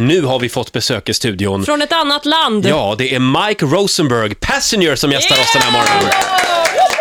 Nu har vi fått besök i studion. Från ett annat land. Ja, det är Mike Rosenberg, Passenger, som gästar oss den här morgonen.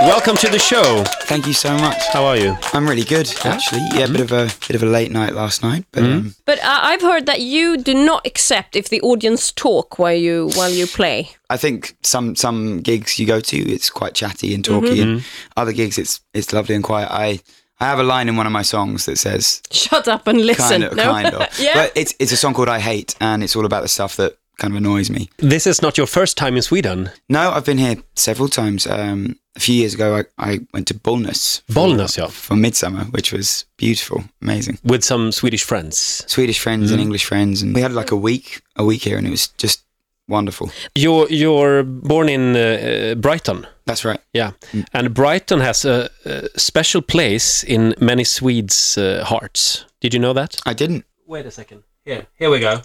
Welcome to the show. Thank you so much. How are you? I'm really good, actually. Yeah, bit of a bit of a late night last night, but um, But uh, I've heard that you do not accept if the audience talk while you while you play. I think some some gigs you go to, it's quite chatty and talky, and other gigs, it's it's lovely and quiet. I I have a line in one of my songs that says Shut up and listen. kind of, no? kind of, yeah. but it's it's a song called I Hate, and it's all about the stuff that kind of annoys me. This is not your first time in Sweden. No, I've been here several times. Um, a few years ago, I, I went to Bollnäs for, Bollnäs, ja. for midsummer, which was beautiful, amazing. With some Swedish friends. Swedish friends and English friends, and we had like a week, a week here, and it was just wonderful. You're, you're born in uh, Brighton. That's right. Yeah, and Brighton has a, a special place in many Swedes' uh, hearts. Did you know that? I didn't. Wait a second. Here, here we go.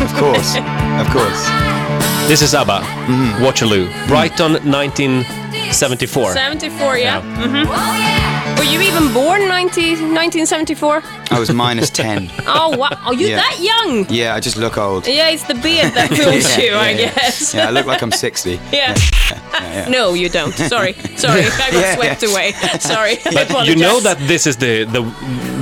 Of course, of course. This is ABBA, Waterloo, Brighton, 1974. 74, 74, yeah. mm-hmm Were you even born 90, 1974? I was minus ten. Oh, wow. Oh, you're Yeah. that young. Yeah, I just look old. Yeah, it's the beard that fools Yeah, you, I yeah, yeah. guess. Yeah, I look like I'm sixty. Yeah. Yeah, yeah. No, you don't. Sorry. Sorry. I got Yeah, swept yeah. away. Sorry. I But you know that this is the the,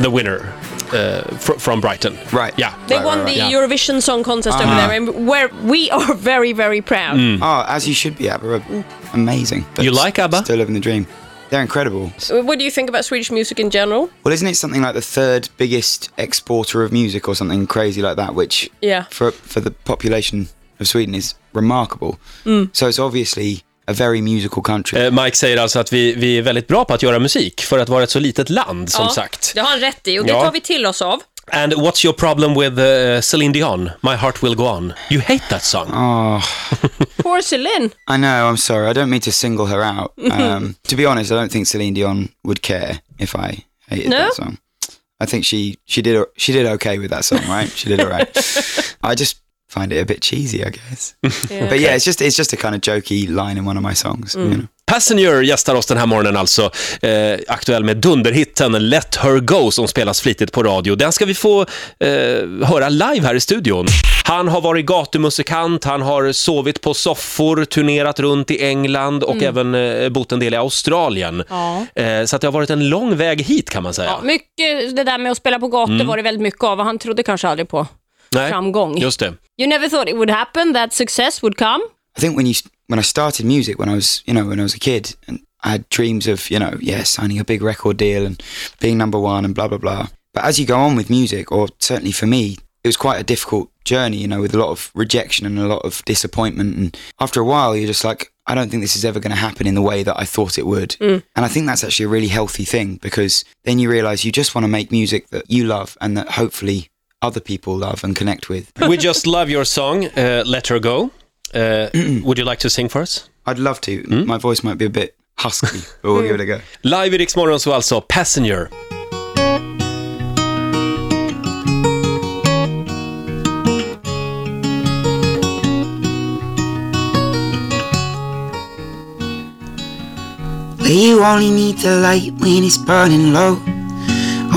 the winner uh, fr- from Brighton. Right. Yeah. They Right, won right, the. Yeah. Eurovision Song Contest over Uh-huh. there, and where we are very, very proud. Oh, as you should be, ABBA. are Amazing. But You like ABBA? Still living the dream. They're incredible. What do you think about Swedish music in general? Well, isn't it something like the third biggest exporter of music or something crazy like that, which Yeah. for for the population of Sweden is remarkable. So it's obviously a very musical country. Eh, Mike säger alltså att vi, vi är väldigt bra på att göra musik för att vara ett så litet land, som ja, sagt. Det har han rätt i och det Ja. tar vi till oss av. And what's your problem with uh, Celine Dion? My heart will go on. You hate that song. oh, Poor Celine. I know. I'm sorry. I don't mean to single her out. Um, to be honest, I don't think Celine Dion would care if I hated No? that song. I think she she did she did okay with that song, right? She did all right. I just find it a bit cheesy, I guess. But yeah, it's just it's just a kind of jokey line in one of my songs. You know? Passenger gästar oss den här morgonen alltså, eh, aktuell med dunderhitten Let Her Go som spelas flitigt på radio. Den ska vi få eh, höra live här i studion. Han har varit gatumusikant, han har sovit på soffor, turnerat runt i England och även eh, bott en del i Australien. Ja. Eh, så att det har varit en lång väg hit kan man säga. Ja, mycket det där med att spela på gator var det väldigt mycket av och han trodde kanske aldrig på Nej, framgång. just det. You never thought it would happen, that success would come? I think when you when I started music when I was you know when I was a kid and I had dreams of you know yeah signing a big record deal and being number one and blah blah blah. But as you go on with music, or certainly for me, it was quite a difficult journey. You know, with a lot of rejection and a lot of disappointment. And after a while, you're just like, I don't think this is ever going to happen in the way that I thought it would. Mm. And I think that's actually a really healthy thing because then you realize you just want to make music that you love and that hopefully other people love and connect with. We just love your song, uh, Let Her Go. Uh, would you like to sing for us? I'd love to. My voice might be a bit husky, but we'll give it a go. Live i Rix Morgon så alltså, Passenger. Where you only need the light when it's burning low.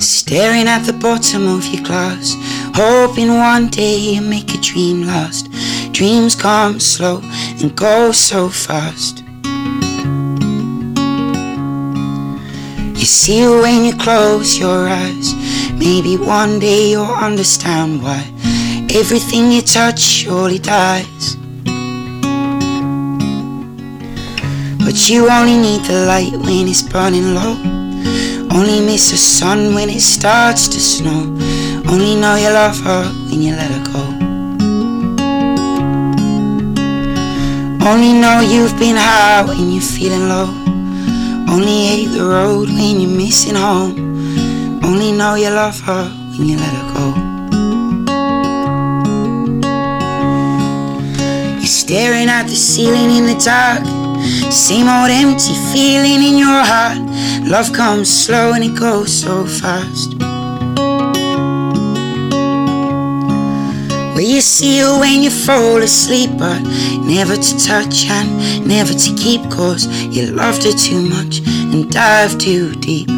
Staring at the bottom of your glass, hoping one day you make a dream last. Dreams come slow and go so fast. You see it when you close your eyes. Maybe one day you'll understand why everything you touch surely dies. But you only need the light when it's burning low. Only miss the sun when it starts to snow. Only know you love her when you let her go. Only know you've been high when you're feeling low. Only hate the road when you're missing home. Only know you love her when you let her go. You're staring at the ceiling in the dark. Same old empty feeling in your heart. Love comes slow and it goes so fast. Where you see her when you fall asleep, but never to touch and never to keep, cause you loved her too much and dived too deep.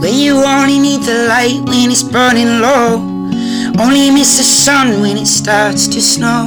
Where you only need the light when it's burning low. Only miss the sun when it starts to snow.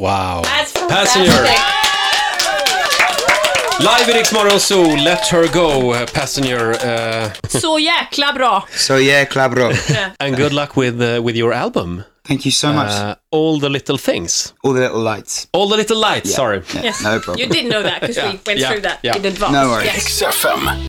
Wow. That's Passenger. fantastic. Live i Rix MorronZoo, Let Her Go, uh, Passenger. Uh, Så jäkla bra. So yeah, club rock. and good luck with, uh, with your album, Thank you so much. uh, All the Little Things. All the little lights. All the Little Lights, Yeah. sorry. Yeah, Yes. no problem. You did know that because Yeah, we went yeah, through that yeah. in advance. No worries. Yes. XFM.